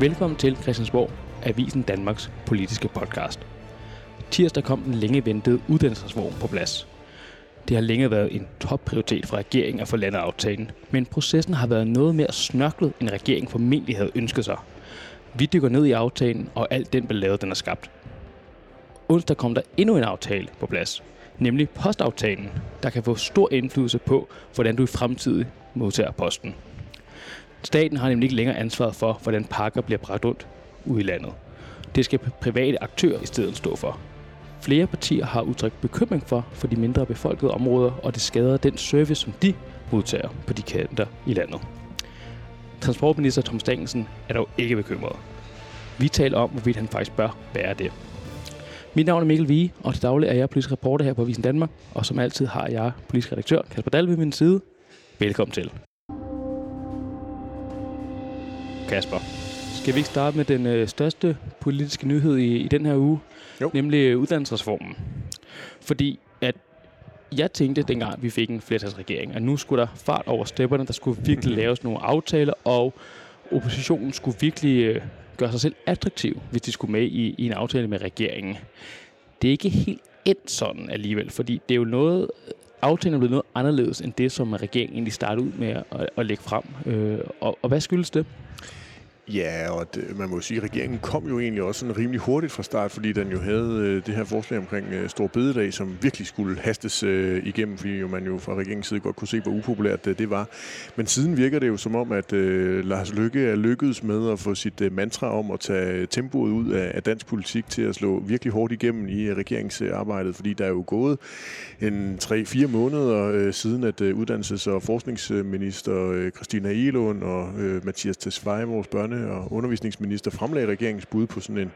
Velkommen til Christiansborg, Avisen Danmarks politiske podcast. Tirsdag kom den længe ventede uddannelsesreform på plads. Det har længe været en topprioritet for regeringen at få landet aftalen, men processen har været noget mere snørklet, end regeringen formentlig havde ønsket sig. Vi dykker ned i aftalen og alt den ballade, den har skabt. Onsdag kom der endnu en aftale på plads, nemlig postaftalen, der kan få stor indflydelse på, hvordan du i fremtiden modtager posten. Staten har nemlig ikke længere ansvaret for, hvordan pakker bliver bragt rundt ude i landet. Det skal private aktører i stedet stå for. Flere partier har udtrykt bekymring for, for de mindre befolkede områder, og det skader den service, som de modtager på de kanter i landet. Transportminister Tom Stangelsen er dog ikke bekymret. Vi taler om, hvorvidt han faktisk bør være det. Mit navn er Mikkel Vige, og til daglig er jeg politisk reporter her på Avisen Danmark, og som altid har jeg politisk redaktør Kasper Dahl ved min side. Velkommen til. Kasper, skal vi ikke starte med den øh, største politiske nyhed i, i den her uge? Jo. Nemlig uddannelsesreformen. Fordi at jeg tænkte, dengang vi fik en flertalsregering, at nu skulle der fart over stepperne, der skulle virkelig laves nogle aftaler, og oppositionen skulle virkelig øh, gøre sig selv attraktiv, hvis de skulle med i, i en aftale med regeringen. Det er ikke helt endt sådan alligevel, fordi det er jo noget, aftalen er blevet noget anderledes end det, som regeringen egentlig startede ud med at, at lægge frem. Øh, og, og hvad skyldes det? Ja, og det, man må jo sige, at regeringen kom jo egentlig også sådan rimelig hurtigt fra start, fordi den jo havde øh, det her forslag omkring øh, Stor Bededag, som virkelig skulle hastes øh, igennem, fordi jo, man jo fra regeringens side godt kunne se, hvor upopulært øh, det var. Men siden virker det jo som om, at øh, Lars Lykke er lykkedes med at få sit øh, mantra om at tage tempoet ud af, af dansk politik til at slå virkelig hårdt igennem i øh, regeringsarbejdet, fordi der er jo gået en 3-4 måneder øh, siden, at øh, uddannelses- og forskningsminister øh, Christina Elund og øh, Mathias Tesfaye, vores børne og undervisningsminister fremlagde regeringens bud på sådan en,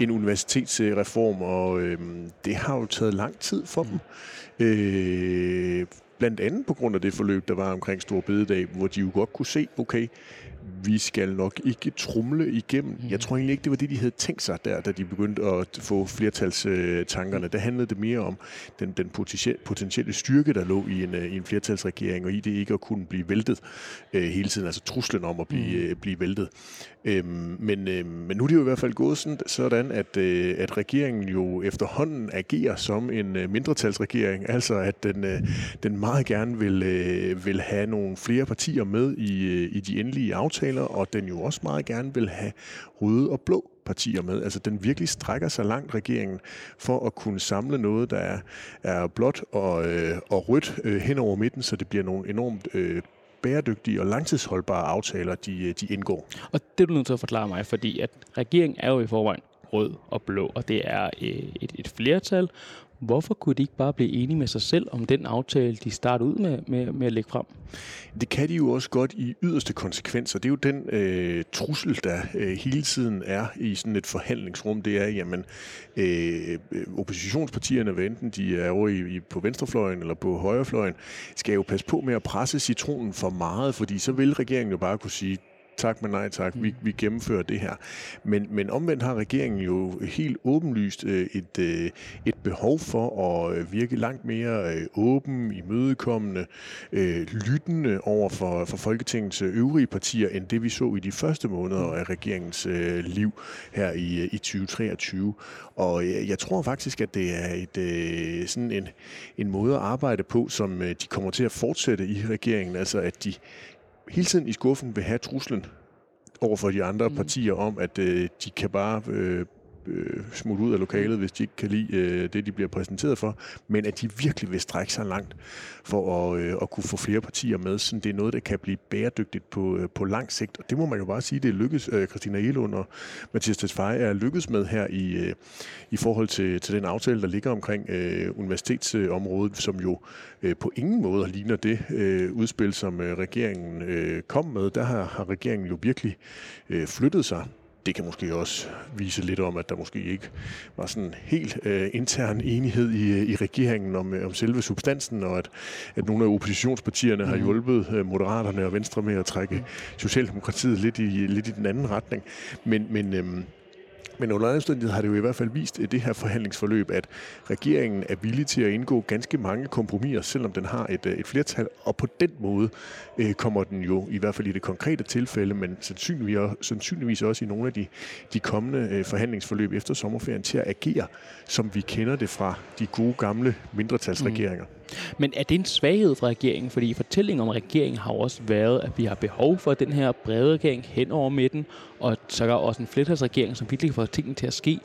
en universitetsreform, og øh, det har jo taget lang tid for dem. Øh, blandt andet på grund af det forløb, der var omkring Stor Bededag, hvor de jo godt kunne se, okay, vi skal nok ikke trumle igennem. Jeg tror egentlig ikke, det var det, de havde tænkt sig der, da de begyndte at få flertalstankerne. Der handlede det mere om den, den potentielle styrke, der lå i en, i en flertalsregering, og i det ikke at kunne blive væltet øh, hele tiden, altså truslen om at blive, øh, blive væltet. Øhm, men, øh, men nu er det jo i hvert fald gået sådan, sådan at, øh, at regeringen jo efterhånden agerer som en øh, mindretalsregering, altså at den, øh, den meget gerne vil, øh, vil have nogle flere partier med i, øh, i de endelige aftaler, aftaler, og den jo også meget gerne vil have røde og blå partier med. Altså den virkelig strækker sig langt, regeringen, for at kunne samle noget, der er, er blåt og, øh, og rødt øh, hen over midten, så det bliver nogle enormt øh, bæredygtige og langtidsholdbare aftaler, de, øh, de indgår. Og det er du nødt til at forklare mig, fordi at regeringen er jo i forvejen rød og blå, og det er øh, et, et flertal. Hvorfor kunne de ikke bare blive enige med sig selv om den aftale, de startede ud med, med, med at lægge frem? Det kan de jo også godt i yderste konsekvenser. Det er jo den øh, trussel, der øh, hele tiden er i sådan et forhandlingsrum. Det er, jamen, øh, oppositionspartierne, hvad enten de er over i, i, på venstrefløjen eller på højrefløjen, skal jo passe på med at presse citronen for meget, fordi så vil regeringen jo bare kunne sige, tak, men nej tak, vi, vi gennemfører det her. Men, men omvendt har regeringen jo helt åbenlyst øh, et, øh, et behov for at øh, virke langt mere øh, åben, imødekommende, øh, lyttende over for, for Folketingets øvrige partier, end det vi så i de første måneder af regeringens øh, liv her i, i 2023. Og jeg, jeg tror faktisk, at det er et, øh, sådan en, en måde at arbejde på, som øh, de kommer til at fortsætte i regeringen, altså at de hele tiden i skuffen vil have truslen over for de andre mm. partier om, at øh, de kan bare øh, øh, smutte ud af lokalet, hvis de ikke kan lide øh, det, de bliver præsenteret for, men at de virkelig vil strække sig langt for at, øh, at kunne få flere partier med, så det er noget, der kan blive bæredygtigt på, øh, på lang sigt. Og det må man jo bare sige, det er lykkes. Øh, Christina Elund og Mathias Tesfaye er lykkes med her i, øh, i forhold til, til den aftale, der ligger omkring øh, universitetsområdet, som jo øh, på ingen måde ligner det øh, udspil, som øh, regeringen øh, kom med. Der har, har regeringen jo virkelig øh, flyttet sig det kan måske også vise lidt om, at der måske ikke var sådan helt øh, intern enighed i, øh, i regeringen om, øh, om selve substansen, og at, at nogle af oppositionspartierne mm. har hjulpet øh, Moderaterne og Venstre med at trække Socialdemokratiet lidt i, lidt i den anden retning. Men, men øh, men under andre har det jo i hvert fald vist i det her forhandlingsforløb, at regeringen er villig til at indgå ganske mange kompromiser, selvom den har et, øh, et flertal. Og på den måde øh, kommer den jo, i hvert fald i det konkrete tilfælde, men sandsynligvis, sandsynligvis også i nogle af de, de kommende øh, forhandlingsforløb efter sommerferien, til at agere, som vi kender det fra de gode gamle mindretalsregeringer. Mm. Men er det en svaghed fra regeringen? Fordi fortællingen om regeringen har også været, at vi har behov for den her brede regering hen over midten, og så er også en flertalsregering, som virkelig får tingene til at ske.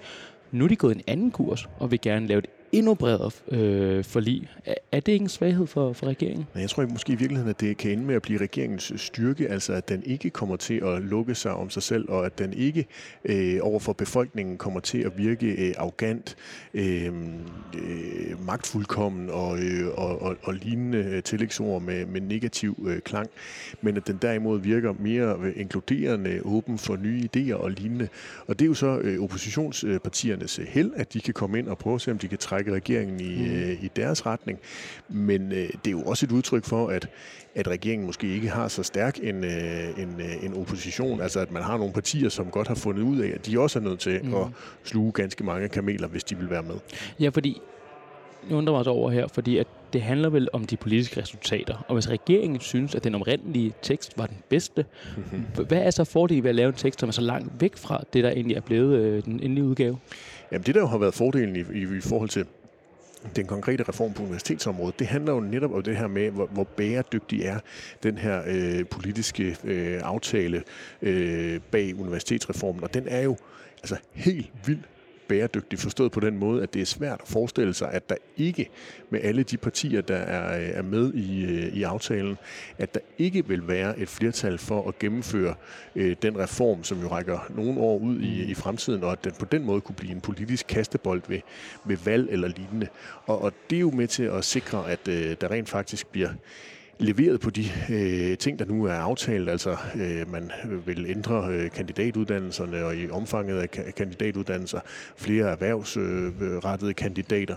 Nu er de gået en anden kurs, og vil gerne lave et endnu bredere øh, forlig. Er, er det ikke en svaghed for, for regeringen? Jeg tror måske i virkeligheden, at det kan ende med at blive regeringens øh, styrke, altså at den ikke kommer til at lukke sig om sig selv, og at den ikke øh, overfor befolkningen kommer til at virke øh, arrogant, øh, øh, magtfuldkommen og, øh, og, og, og lignende øh, tillægsord med, med negativ øh, klang, men at den derimod virker mere øh, inkluderende, åben for nye idéer og lignende. Og det er jo så øh, oppositionspartiernes held, at de kan komme ind og prøve at se, om de kan trække trække regeringen i, mm. øh, i deres retning. Men øh, det er jo også et udtryk for, at, at regeringen måske ikke har så stærk en, øh, en, øh, en opposition. Altså at man har nogle partier, som godt har fundet ud af, at de også er nødt til mm. at sluge ganske mange kameler, hvis de vil være med. Ja, fordi jeg undrer mig også over her, fordi at det handler vel om de politiske resultater. Og hvis regeringen synes, at den oprindelige tekst var den bedste, mm-hmm. hvad er så fordelen ved at lave en tekst, som er så langt væk fra det, der egentlig er blevet øh, den endelige udgave? Jamen det, der jo har været fordelen i, i, i forhold til den konkrete reform på universitetsområdet, det handler jo netop om det her med, hvor, hvor bæredygtig er den her øh, politiske øh, aftale øh, bag universitetsreformen. Og den er jo altså helt vildt bæredygtig, forstået på den måde, at det er svært at forestille sig, at der ikke med alle de partier, der er, er med i, øh, i aftalen, at der ikke vil være et flertal for at gennemføre øh, den reform, som jo rækker nogle år ud i, i fremtiden, og at den på den måde kunne blive en politisk kastebold ved, ved valg eller lignende. Og, og det er jo med til at sikre, at øh, der rent faktisk bliver leveret på de øh, ting, der nu er aftalt. Altså, øh, man vil ændre øh, kandidatuddannelserne og i omfanget af ka- kandidatuddannelser, flere erhvervsrettede øh, kandidater,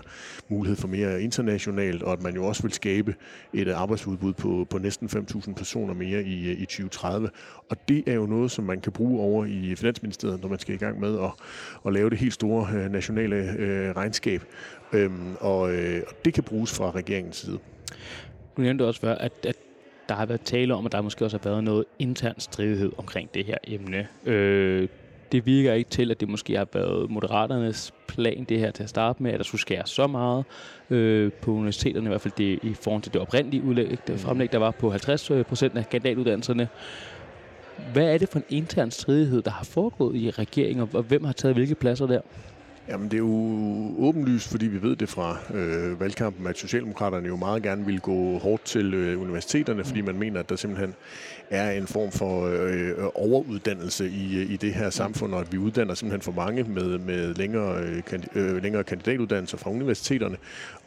mulighed for mere internationalt, og at man jo også vil skabe et arbejdsudbud på, på næsten 5.000 personer mere i, øh, i 2030. Og det er jo noget, som man kan bruge over i Finansministeriet, når man skal i gang med at, at lave det helt store øh, nationale øh, regnskab. Øhm, og, øh, og det kan bruges fra regeringens side. Du nævnte også før, at, at der har været tale om, at der måske også har været noget intern stridighed omkring det her emne. Øh, det virker ikke til, at det måske har været moderaternes plan, det her til at starte med, at der skulle skære så meget øh, på universiteterne, i hvert fald det, i forhold til det oprindelige udlæg, det fremlæg, der var på 50 øh, procent af kandidatuddannelserne. Hvad er det for en intern stridighed, der har foregået i regeringen, og hvem har taget hvilke pladser der? Jamen, det er jo åbenlyst, fordi vi ved det fra øh, valgkampen, at Socialdemokraterne jo meget gerne vil gå hårdt til øh, universiteterne, fordi man mener, at der simpelthen er en form for øh, overuddannelse i, i det her samfund, og at vi uddanner simpelthen for mange med, med længere, øh, øh, længere kandidatuddannelser fra universiteterne,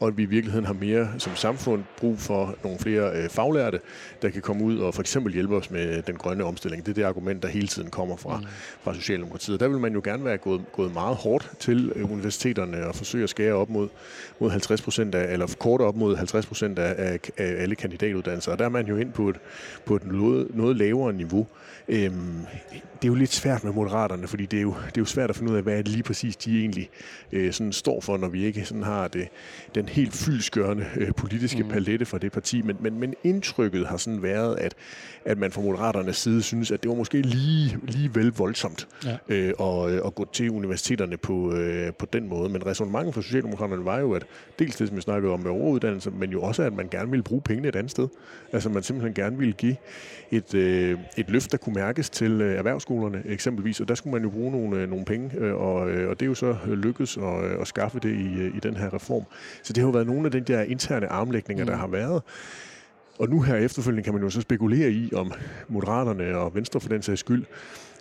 og at vi i virkeligheden har mere som samfund brug for nogle flere øh, faglærte, der kan komme ud og for eksempel hjælpe os med den grønne omstilling. Det er det argument, der hele tiden kommer fra, mm. fra Socialdemokratiet. Der vil man jo gerne være gået, gået meget hårdt til øh, universiteterne og forsøge at skære op mod, mod 50 procent af, eller korte op mod 50 procent af, af, af alle kandidatuddannelser. Og der er man jo ind på et, på et noget, noget lavere niveau. Øhm, det er jo lidt svært med moderaterne, fordi det er, jo, det er jo svært at finde ud af, hvad er det lige præcis de egentlig øh, sådan står for, når vi ikke sådan har det, den helt fyldskørende øh, politiske mm. palette for det parti. Men, men, men indtrykket har sådan været, at, at man fra moderaternes side synes, at det var måske lige, lige vel voldsomt ja. øh, at, at gå til universiteterne på, øh, på den måde. Men resonemanget for Socialdemokraterne var jo, at dels det, som vi snakkede om med overuddannelse, men jo også, at man gerne ville bruge pengene et andet sted. Altså man simpelthen gerne ville give et, øh, et løft, der kunne mærkes til øh, erhvervsskolerne eksempelvis, og der skulle man jo bruge nogle, øh, nogle penge, øh, og, øh, og det er jo så lykkedes at, øh, at skaffe det i, øh, i den her reform. Så det har jo været nogle af de der interne armlægninger, mm. der har været. Og nu her efterfølgende kan man jo så spekulere i, om Moderaterne og Venstre for den sags skyld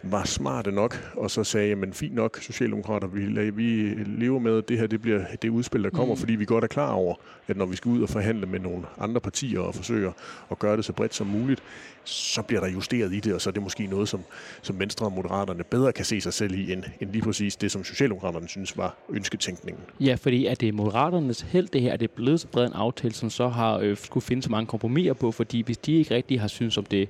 var smarte nok, og så sagde, men fint nok, Socialdemokrater, vi, vi lever med, at det her det bliver det udspil, der kommer, mm. fordi vi godt er klar over, at når vi skal ud og forhandle med nogle andre partier og forsøger at gøre det så bredt som muligt, så bliver der justeret i det, og så er det måske noget, som, som Venstre og Moderaterne bedre kan se sig selv i, end, end lige præcis det, som Socialdemokraterne synes var ønsketænkningen. Ja, fordi er det Moderaternes held det her, er det blevet så bred en aftale, som så har øh, skulle finde så mange kompromiser på, fordi hvis de ikke rigtig har synes om det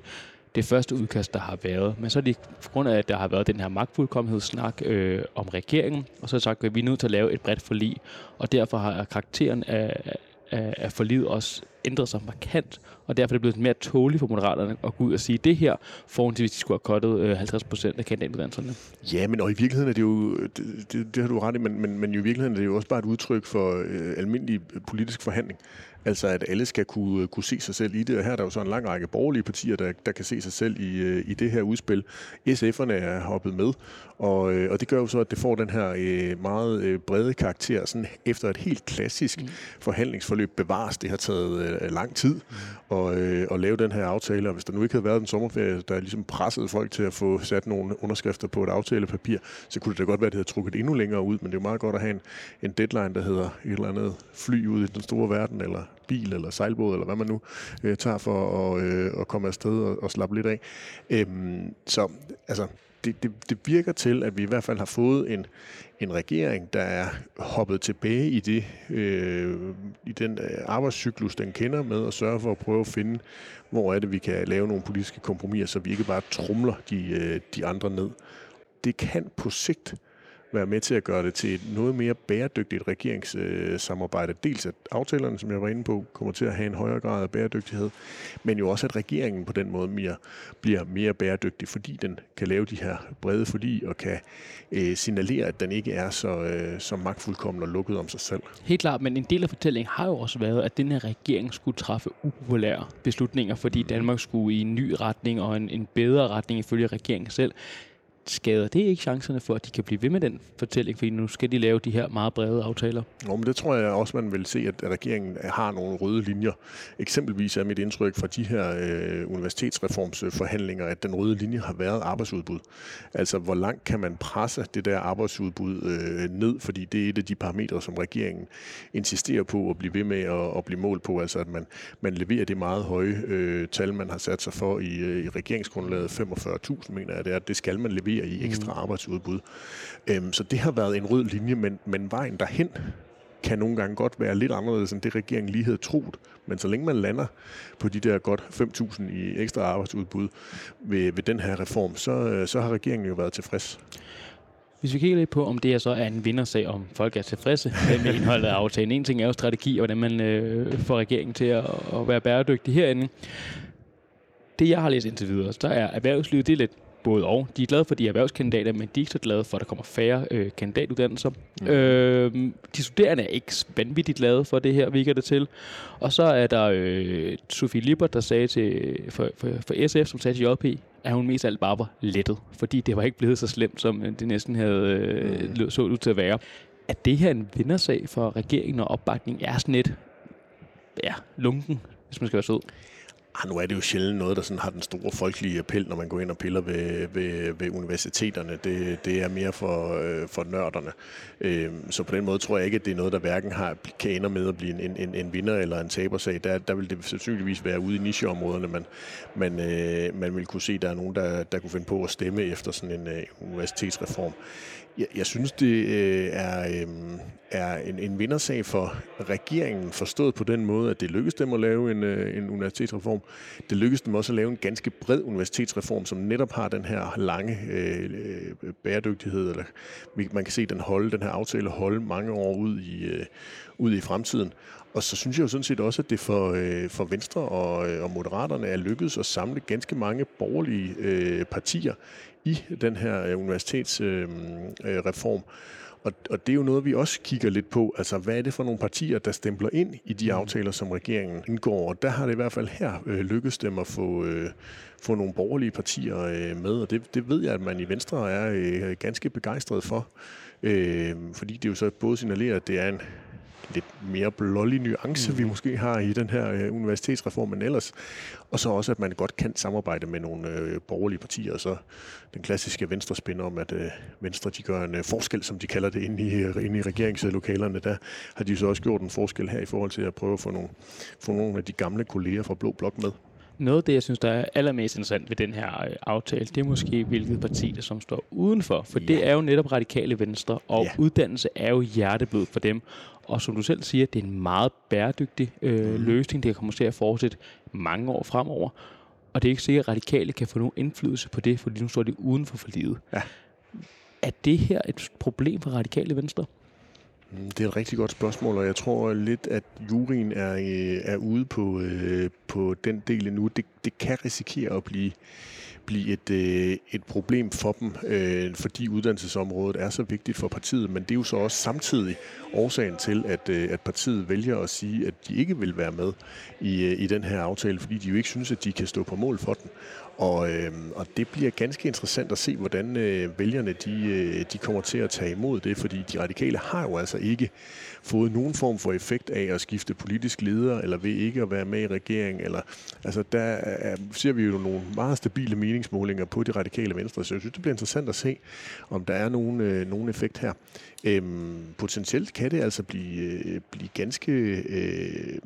det første udkast, der har været. Men så er det på grund af, at der har været den her magtfuldkommenhedssnak øh, om regeringen, og så har sagt, at vi er nødt til at lave et bredt forlig, og derfor har karakteren af, af, af forliget også ændret sig markant, og derfor er det blevet mere tåligt for moderaterne at gå ud og sige det her, foran til hvis de skulle have kottet øh, 50 procent af kandidatuddannelserne. Ja, men og i virkeligheden er det jo, det, det, det har du ret i, men, men, men i virkeligheden er det jo også bare et udtryk for øh, almindelig politisk forhandling. Altså at alle skal kunne, kunne se sig selv i det, og her er der jo så en lang række borgerlige partier, der, der kan se sig selv i, øh, i det her udspil. SF'erne er hoppet med, og, øh, og det gør jo så, at det får den her øh, meget brede karakter, sådan efter et helt klassisk mm. forhandlingsforløb bevares. Det har taget lang tid mm. at, at lave den her aftale, og hvis der nu ikke havde været en sommerferie, der ligesom pressede folk til at få sat nogle underskrifter på et aftalepapir, så kunne det da godt være, at det havde trukket endnu længere ud, men det er jo meget godt at have en, en deadline, der hedder et eller andet fly ud i den store verden, eller bil eller sejlbåd, eller hvad man nu øh, tager for at, øh, at komme afsted og, og slappe lidt af. Øhm, så altså, det, det, det virker til, at vi i hvert fald har fået en, en regering, der er hoppet tilbage i det øh, i den øh, arbejdscyklus, den kender med at sørge for at prøve at finde, hvor er det, vi kan lave nogle politiske kompromiser, så vi ikke bare trumler de, øh, de andre ned. Det kan på sigt være med til at gøre det til et noget mere bæredygtigt regeringssamarbejde. Dels at aftalerne, som jeg var inde på, kommer til at have en højere grad af bæredygtighed, men jo også at regeringen på den måde mere, bliver mere bæredygtig, fordi den kan lave de her brede forlig og kan øh, signalere, at den ikke er så, øh, så magtfuldkommen og lukket om sig selv. Helt klart, men en del af fortællingen har jo også været, at den her regering skulle træffe upopulære beslutninger, fordi Danmark skulle i en ny retning og en, en bedre retning ifølge regeringen selv skader det ikke chancerne for, at de kan blive ved med den fortælling, fordi nu skal de lave de her meget brede aftaler? Nå, men det tror jeg også, man vil se, at regeringen har nogle røde linjer. Eksempelvis er mit indtryk fra de her øh, universitetsreformsforhandlinger, at den røde linje har været arbejdsudbud. Altså, hvor langt kan man presse det der arbejdsudbud øh, ned, fordi det er et af de parametre, som regeringen insisterer på at blive ved med at, at blive målt på, altså at man, man leverer det meget høje øh, tal, man har sat sig for i, øh, i regeringsgrundlaget, 45.000, mener jeg det er, det skal man levere levere i ekstra mm. arbejdsudbud. Øhm, så det har været en rød linje, men, men vejen derhen kan nogle gange godt være lidt anderledes end det, regeringen lige havde troet. Men så længe man lander på de der godt 5.000 i ekstra arbejdsudbud ved, ved den her reform, så, øh, så har regeringen jo været tilfreds. Hvis vi kigger lidt på, om det så er en vindersag, om folk er tilfredse med indholdet af aftalen. En ting er jo strategi, og hvordan man øh, får regeringen til at, at være bæredygtig herinde. Det, jeg har læst indtil videre, så er erhvervslivet, det er lidt både og. De er glade for de erhvervskandidater, men de er ikke så glade for, at der kommer færre øh, kandidatuddannelser. Mm. Øh, de studerende er ikke vanvittigt glade for det her, virker det til. Og så er der øh, Sofie Lippert, der sagde til, for, for, for SF, som sagde til JP, at hun mest alt bare var lettet, fordi det var ikke blevet så slemt, som det næsten havde øh, mm. så ud til at være. Er det her en vindersag for regeringen, og opbakning er sådan et ja, lunken, hvis man skal være sød? Ah, nu er det jo sjældent noget, der sådan har den store folkelige appel, når man går ind og piller ved, ved, ved universiteterne. Det, det er mere for, øh, for nørderne. Øh, så på den måde tror jeg ikke, at det er noget, der hverken har, kan ende med at blive en, en, en vinder eller en tabersag. Der, der vil det sandsynligvis være ude i nicheområderne, men man, øh, man vil kunne se, at der er nogen, der, der kunne finde på at stemme efter sådan en øh, universitetsreform. Jeg, jeg synes, det øh, er, øh, er en, en vindersag for regeringen, forstået på den måde, at det lykkedes dem at lave en, øh, en universitetsreform. Det lykkedes dem også at lave en ganske bred universitetsreform, som netop har den her lange øh, øh bæredygtighed, eller man kan se den holde, den her aftale holde mange år ud i, øh, ud i fremtiden. Og så synes jeg jo sådan set også, at det for, øh, for Venstre og, øh, og Moderaterne er lykkedes at samle ganske mange borgerlige øh, partier i den her øh, universitetsreform. Øh, øh og, og det er jo noget, vi også kigger lidt på. Altså, hvad er det for nogle partier, der stempler ind i de mm. aftaler, som regeringen indgår? Og der har det i hvert fald her øh, lykkedes dem at få, øh, få nogle borgerlige partier øh, med, og det, det ved jeg, at man i Venstre er øh, ganske begejstret for. Øh, fordi det jo så både signalerer, at det er en lidt mere blålig nuance, mm. vi måske har i den her øh, universitetsreform, men ellers. Og så også, at man godt kan samarbejde med nogle øh, borgerlige partier, og så den klassiske venstrespin om, at øh, Venstre de gør en øh, forskel, som de kalder det, inde i, øh, inde i regeringslokalerne. Der har de så også gjort en forskel her i forhold til at prøve at få nogle, få nogle af de gamle kolleger fra Blå Blok med. Noget af det, jeg synes, der er allermest interessant ved den her øh, aftale, det er måske, hvilket parti, der som står udenfor. For ja. det er jo netop radikale venstre, og ja. uddannelse er jo hjerteblod for dem. Og som du selv siger, det er en meget bæredygtig øh, mm. løsning, det kommer til at fortsætte mange år fremover. og det er ikke sikkert, at radikale kan få nogen indflydelse på det, fordi nu står de uden for forliget. Ja. Er det her et problem for radikale venstre? Mm, det er et rigtig godt spørgsmål, og jeg tror lidt, at juryen er, øh, er ude på, øh, på den del nu. Det, det kan risikere at blive blive et, øh, et problem for dem, øh, fordi uddannelsesområdet er så vigtigt for partiet. Men det er jo så også samtidig årsagen til, at, øh, at partiet vælger at sige, at de ikke vil være med i, øh, i den her aftale, fordi de jo ikke synes, at de kan stå på mål for den. Og, øh, og det bliver ganske interessant at se, hvordan øh, vælgerne de, øh, de kommer til at tage imod det, fordi de radikale har jo altså ikke fået nogen form for effekt af at skifte politisk leder, eller ved ikke at være med i regering. Eller, altså der er, ser vi jo nogle meget stabile meningsmålinger på de radikale venstre, så jeg synes, det bliver interessant at se, om der er nogen, øh, nogen effekt her. Øhm, potentielt kan det altså blive, øh, blive ganske øh,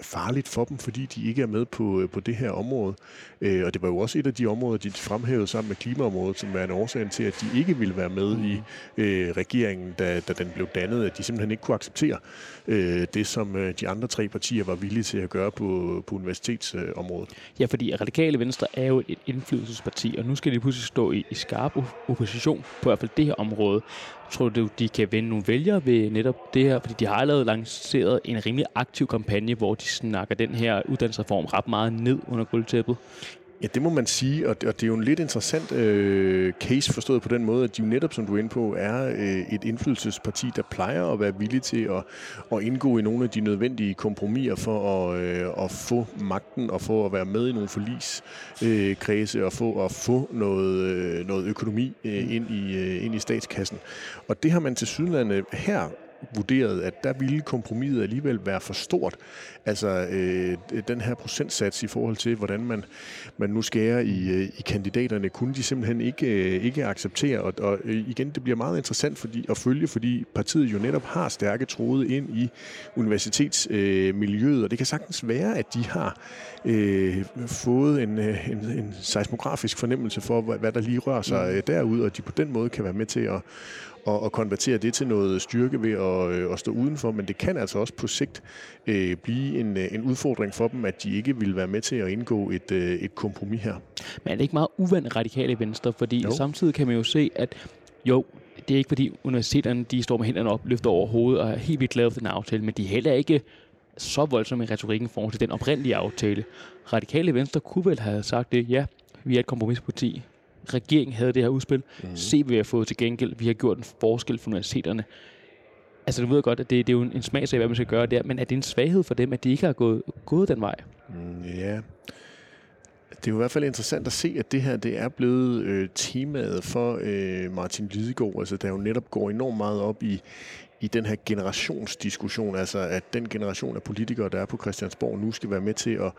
farligt for dem, fordi de ikke er med på, øh, på det her område. Øh, og det var jo også et af de områder, de fremhævede sammen med klimaområdet, som var en årsag til, at de ikke ville være med mm. i øh, regeringen, da, da den blev dannet, at de simpelthen ikke kunne acceptere øh, det, som øh, de andre tre partier var villige til at gøre på, på universitetsområdet. Ja, fordi Radikale Venstre er jo et indflydelsesparti, og nu skal de pludselig stå i, i skarp opposition på i hvert fald det her område. Tror du, de kan vinde nogle vælgere ved netop det her? Fordi de har allerede lanceret en rimelig aktiv kampagne, hvor de snakker den her uddannelsesreform ret meget ned under guldtæppet. Ja, det må man sige, og det, og det er jo en lidt interessant øh, case forstået på den måde, at de jo netop, som du er inde på, er øh, et indflydelsesparti, der plejer at være villig til at, at indgå i nogle af de nødvendige kompromiser for at, øh, at få magten og få at være med i nogle forligskredse øh, og få at få noget, øh, noget økonomi øh, ind, i, øh, ind i statskassen. Og det har man til Sydlandet her vurderet, at der ville kompromiset alligevel være for stort. Altså øh, den her procentsats i forhold til, hvordan man, man nu skærer i, øh, i kandidaterne, kunne de simpelthen ikke, øh, ikke acceptere. Og, og øh, igen, det bliver meget interessant fordi, at følge, fordi partiet jo netop har stærke tråde ind i universitetsmiljøet, øh, og det kan sagtens være, at de har øh, fået en, en, en seismografisk fornemmelse for, hvad, hvad der lige rører sig mm. derud, og de på den måde kan være med til at, og, og konvertere det til noget styrke ved at, øh, at stå udenfor, men det kan altså også på sigt øh, blive en, øh, en udfordring for dem, at de ikke vil være med til at indgå et, øh, et kompromis her. Men er det ikke meget uvandt radikale venstre? Fordi jo. samtidig kan man jo se, at jo, det er ikke fordi universiteterne de står med hænderne op, løfter over hovedet og er helt vildt glade for den aftale, men de er heller ikke så voldsomme i retorikken forhold til den oprindelige aftale. Radikale Venstre kunne vel have sagt det, ja, vi er et kompromisparti, regeringen havde det her udspil. Mm. Se, hvad vi har fået til gengæld. Vi har gjort en forskel for universiteterne. Altså, du ved godt, at det, det er jo en, en smagsag, hvad man skal gøre der, men er det en svaghed for dem, at de ikke har gået, gået den vej? Mm, ja, det er jo i hvert fald interessant at se, at det her det er blevet øh, temaet for øh, Martin Lidegaard, altså der jo netop går enormt meget op i, i den her generationsdiskussion, altså at den generation af politikere, der er på Christiansborg, nu skal være med til at,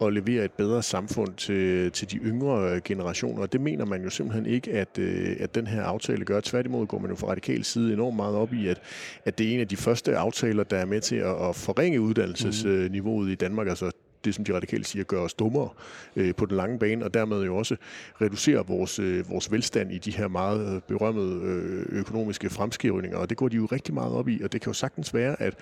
at levere et bedre samfund til, til de yngre øh, generationer. Og det mener man jo simpelthen ikke, at, øh, at den her aftale gør. Tværtimod går man jo fra radikal side enormt meget op i, at, at det er en af de første aftaler, der er med til at, at forringe uddannelsesniveauet i Danmark. Altså det, som de radikale siger, gør os dummere øh, på den lange bane, og dermed jo også reducere vores, øh, vores velstand i de her meget berømmede øh, økonomiske fremskrivninger. Og det går de jo rigtig meget op i, og det kan jo sagtens være, at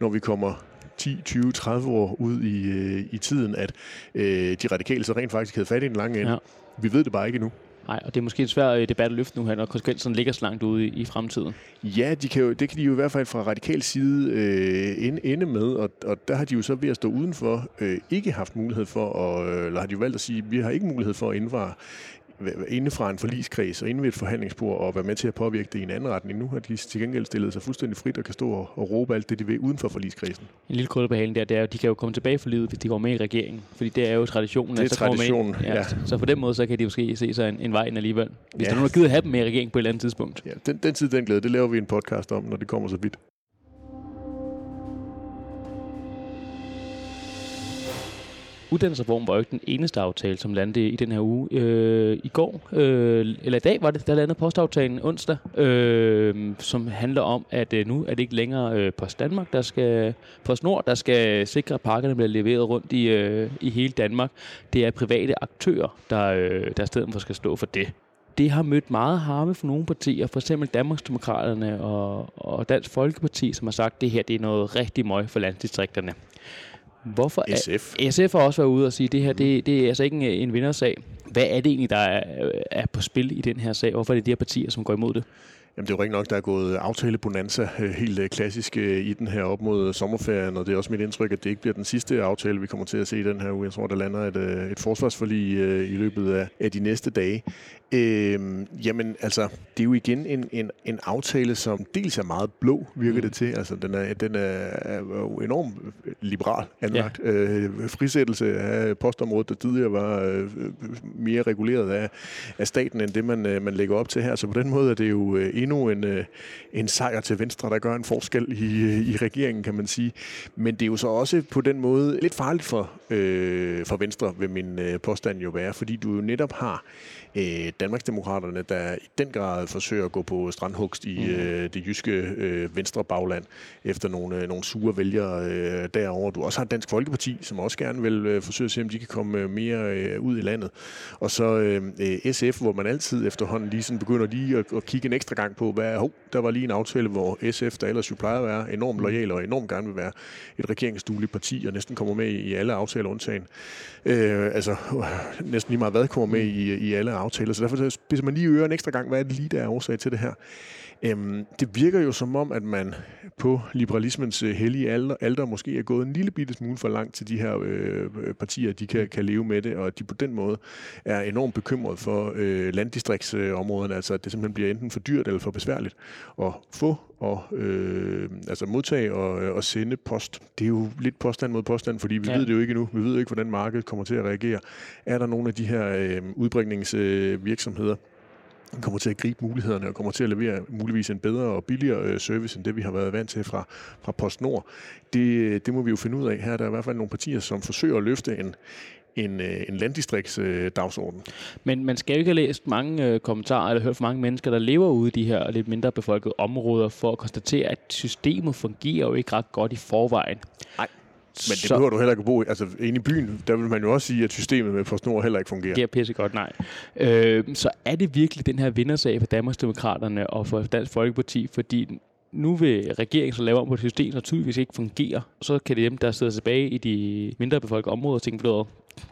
når vi kommer 10, 20, 30 år ud i, øh, i tiden, at øh, de radikale så rent faktisk havde fat i en lang ende. Ja. Vi ved det bare ikke endnu. Nej, og det er måske en svær øh, debat at løfte nu her, når konsekvenserne ligger så langt ude i, i fremtiden. Ja, de kan jo, det kan de jo i hvert fald fra radikal side øh, ende, ende med, og, og der har de jo så ved at stå udenfor øh, ikke haft mulighed for, at, øh, eller har de jo valgt at sige, at vi har ikke mulighed for at indvare inde fra en forligskreds og inde ved et forhandlingsbord og være med til at påvirke det i en anden retning. Nu har de til gengæld stillet sig fuldstændig frit og kan stå og, og råbe alt det, de vil uden for forligskredsen. En lille krølle på halen der, det er, at de kan jo komme tilbage for livet, hvis de går med i regeringen. Fordi det er jo traditionen. Det er traditionen, ja, ja. Så på den måde, så kan de måske se sig en, en vej ind alligevel. Hvis ja. der nu har givet at have dem med i regeringen på et eller andet tidspunkt. Ja, den, den tid, den glæde, det laver vi en podcast om, når det kommer så vidt. Uddannelsesreformen var jo ikke den eneste aftale, som landede i den her uge. Øh, I går, øh, eller i dag var det, der landede postaftalen onsdag, øh, som handler om, at øh, nu er det ikke længere øh, Post Danmark, der skal, Post Nord, der skal sikre, at pakkerne bliver leveret rundt i, øh, i hele Danmark. Det er private aktører, der, øh, der stedet for skal stå for det det har mødt meget harme for nogle partier, for eksempel Danmarksdemokraterne og, og Dansk Folkeparti, som har sagt, at det her det er noget rigtig møg for landdistrikterne. Hvorfor SF. Er, SF har også været ude og sige, at det her det, det er altså ikke en, en vindersag. Hvad er det egentlig, der er, er på spil i den her sag? Hvorfor er det de her partier, som går imod det? Jamen, det er jo rigtig nok, der er gået aftalebonanza øh, helt øh, klassisk øh, i den her op mod sommerferien, og det er også mit indtryk, at det ikke bliver den sidste aftale, vi kommer til at se i den her uge. Jeg tror, der lander et, et forsvarsforlig i løbet af, af de næste dage. Øhm, jamen, altså, det er jo igen en, en, en aftale, som dels er meget blå, virker mm. det til. Altså, den er, den er, er jo enormt liberal anlagt. Ja. Øh, frisættelse af postområdet, der tidligere var øh, mere reguleret af, af staten, end det, man, man lægger op til her. Så på den måde er det jo endnu en, øh, en sejr til Venstre, der gør en forskel i, øh, i regeringen, kan man sige. Men det er jo så også på den måde lidt farligt for, øh, for Venstre, vil min øh, påstand jo være, fordi du jo netop har øh, Danmarksdemokraterne, der i den grad forsøger at gå på strandhugst i mm. øh, det jyske øh, venstre bagland efter nogle, øh, nogle sure vælgere øh, derovre. Du også har Dansk Folkeparti, som også gerne vil øh, forsøge at se, om de kan komme øh, mere øh, ud i landet. Og så øh, øh SF, hvor man altid efterhånden lige sådan begynder lige at, at kigge en ekstra gang på, hvad hov, der var lige en aftale, hvor SF, der ellers jo plejer at være enormt mm. lojal og enormt gerne vil være et regeringsdueligt parti, og næsten kommer med i alle aftaler undtagen. Øh, altså næsten lige meget hvad kommer med i, i alle aftaler. Så derfor spidser man lige ører en ekstra gang, hvad er det lige, der er årsag til det her. Øhm, det virker jo som om, at man på liberalismens øh, hellige alder, alder måske er gået en lille bitte smule for langt til de her øh, partier, de kan, kan leve med det, og at de på den måde er enormt bekymret for øh, landdistriktsområderne, altså at det simpelthen bliver enten for dyrt eller for besværligt at få og øh, altså modtage og, og sende post. Det er jo lidt påstand mod påstand, fordi vi ja. ved det jo ikke nu. Vi ved jo ikke, hvordan markedet kommer til at reagere. Er der nogle af de her øh, udbringningsvirksomheder, øh, kommer til at gribe mulighederne og kommer til at levere muligvis en bedre og billigere øh, service, end det vi har været vant til fra, fra PostNord. Det, det må vi jo finde ud af. Her der er i hvert fald nogle partier, som forsøger at løfte en, en, øh, en landdistriktsdagsorden. Men man skal jo ikke have læst mange øh, kommentarer eller hørt fra mange mennesker, der lever ude i de her lidt mindre befolkede områder, for at konstatere, at systemet fungerer jo ikke ret godt i forvejen. Nej. Men det behøver du heller ikke at bo i. Altså, inde i byen, der vil man jo også sige, at systemet med PostNord heller ikke fungerer. Det er pissegodt, nej. Øh, så er det virkelig den her vindersag for Danmarksdemokraterne og for Dansk Folkeparti, fordi nu vil regeringen så lave om på et system, der tydeligvis ikke fungerer. Så kan det dem, der sidder tilbage i de mindre befolkede områder, tænke,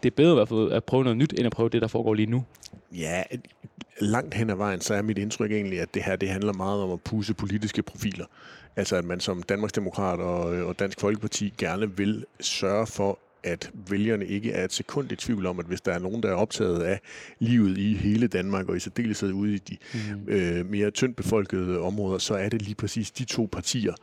det er bedre i hvert fald at prøve noget nyt, end at prøve det, der foregår lige nu. Ja, langt hen ad vejen, så er mit indtryk egentlig, at det her det handler meget om at pusse politiske profiler. Altså at man som Danmarksdemokrat og, øh, og Dansk Folkeparti gerne vil sørge for, at vælgerne ikke er et sekund i tvivl om, at hvis der er nogen, der er optaget af livet i hele Danmark, og i særdeleshed ude i de mm. øh, mere tyndt befolkede områder, så er det lige præcis de to partier,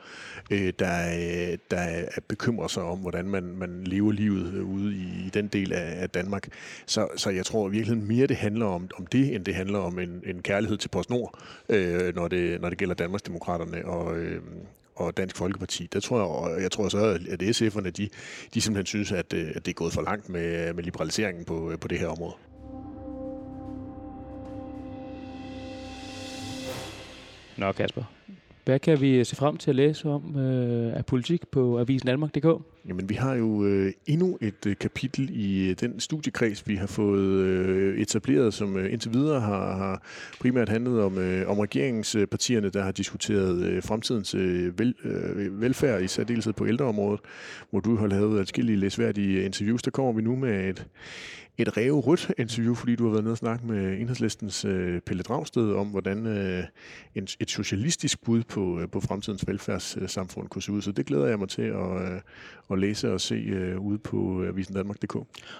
øh, der, der bekymrer sig om, hvordan man, man lever livet ude i, i den del af, af Danmark. Så, så jeg tror virkelig mere, det handler om, om det, end det handler om en, en kærlighed til PostNord, øh, når, det, når det gælder Danmarksdemokraterne og, øh, og Dansk Folkeparti. Der tror jeg, og jeg tror så, at SF'erne, de, de simpelthen synes, at, øh, at det er gået for langt med, med liberaliseringen på, øh, på det her område. Nå Kasper, hvad kan vi se frem til at læse om øh, af politik på Avisen Danmark.dk? Jamen, vi har jo øh, endnu et øh, kapitel i øh, den studiekreds, vi har fået øh, etableret, som øh, indtil videre har, har primært handlet om, øh, om regeringspartierne, der har diskuteret øh, fremtidens øh, vel, øh, velfærd, i særdeleshed på ældreområdet, hvor du har lavet adskillige læsværdige interviews. Der kommer vi nu med et, et ræve rødt interview, fordi du har været nede og snakke med enhedslistens øh, Pelle Dragsted om, hvordan øh, en, et socialistisk bud på, øh, på fremtidens velfærdssamfund kunne se ud. Så det glæder jeg mig til at, øh, at læse og se øh, ude på Avisen Danmark.dk.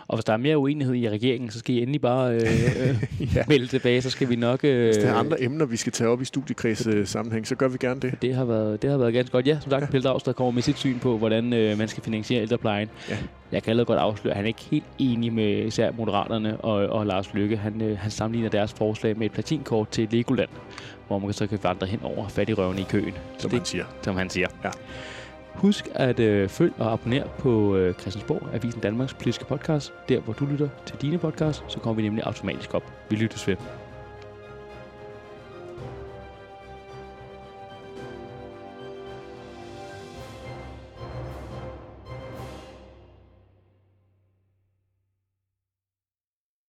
Og hvis der er mere uenighed i regeringen, så skal I endelig bare øh, øh, ja. melde tilbage, så skal vi nok... Øh, hvis der er andre emner, vi skal tage op i studiekreds øh, sammenhæng, så gør vi gerne det. Det har været, det har været ganske godt. Ja, som sagt, ja. Pelle Dragsted kommer med sit syn på, hvordan øh, man skal finansiere ældreplejen. Ja. Jeg kan allerede godt afsløre, at han er ikke helt enig med især Moderaterne og, og Lars Lykke. Han, øh, han sammenligner deres forslag med et platinkort til Legoland, hvor man så kan vandre hen over fattigrøvene i køen. Som det, han siger. Som han siger. Ja. Husk at øh, følg og abonner på øh, Christiansborg, Avisen Danmarks politiske podcast. Der, hvor du lytter til dine podcasts, så kommer vi nemlig automatisk op. Vi lyttes ved.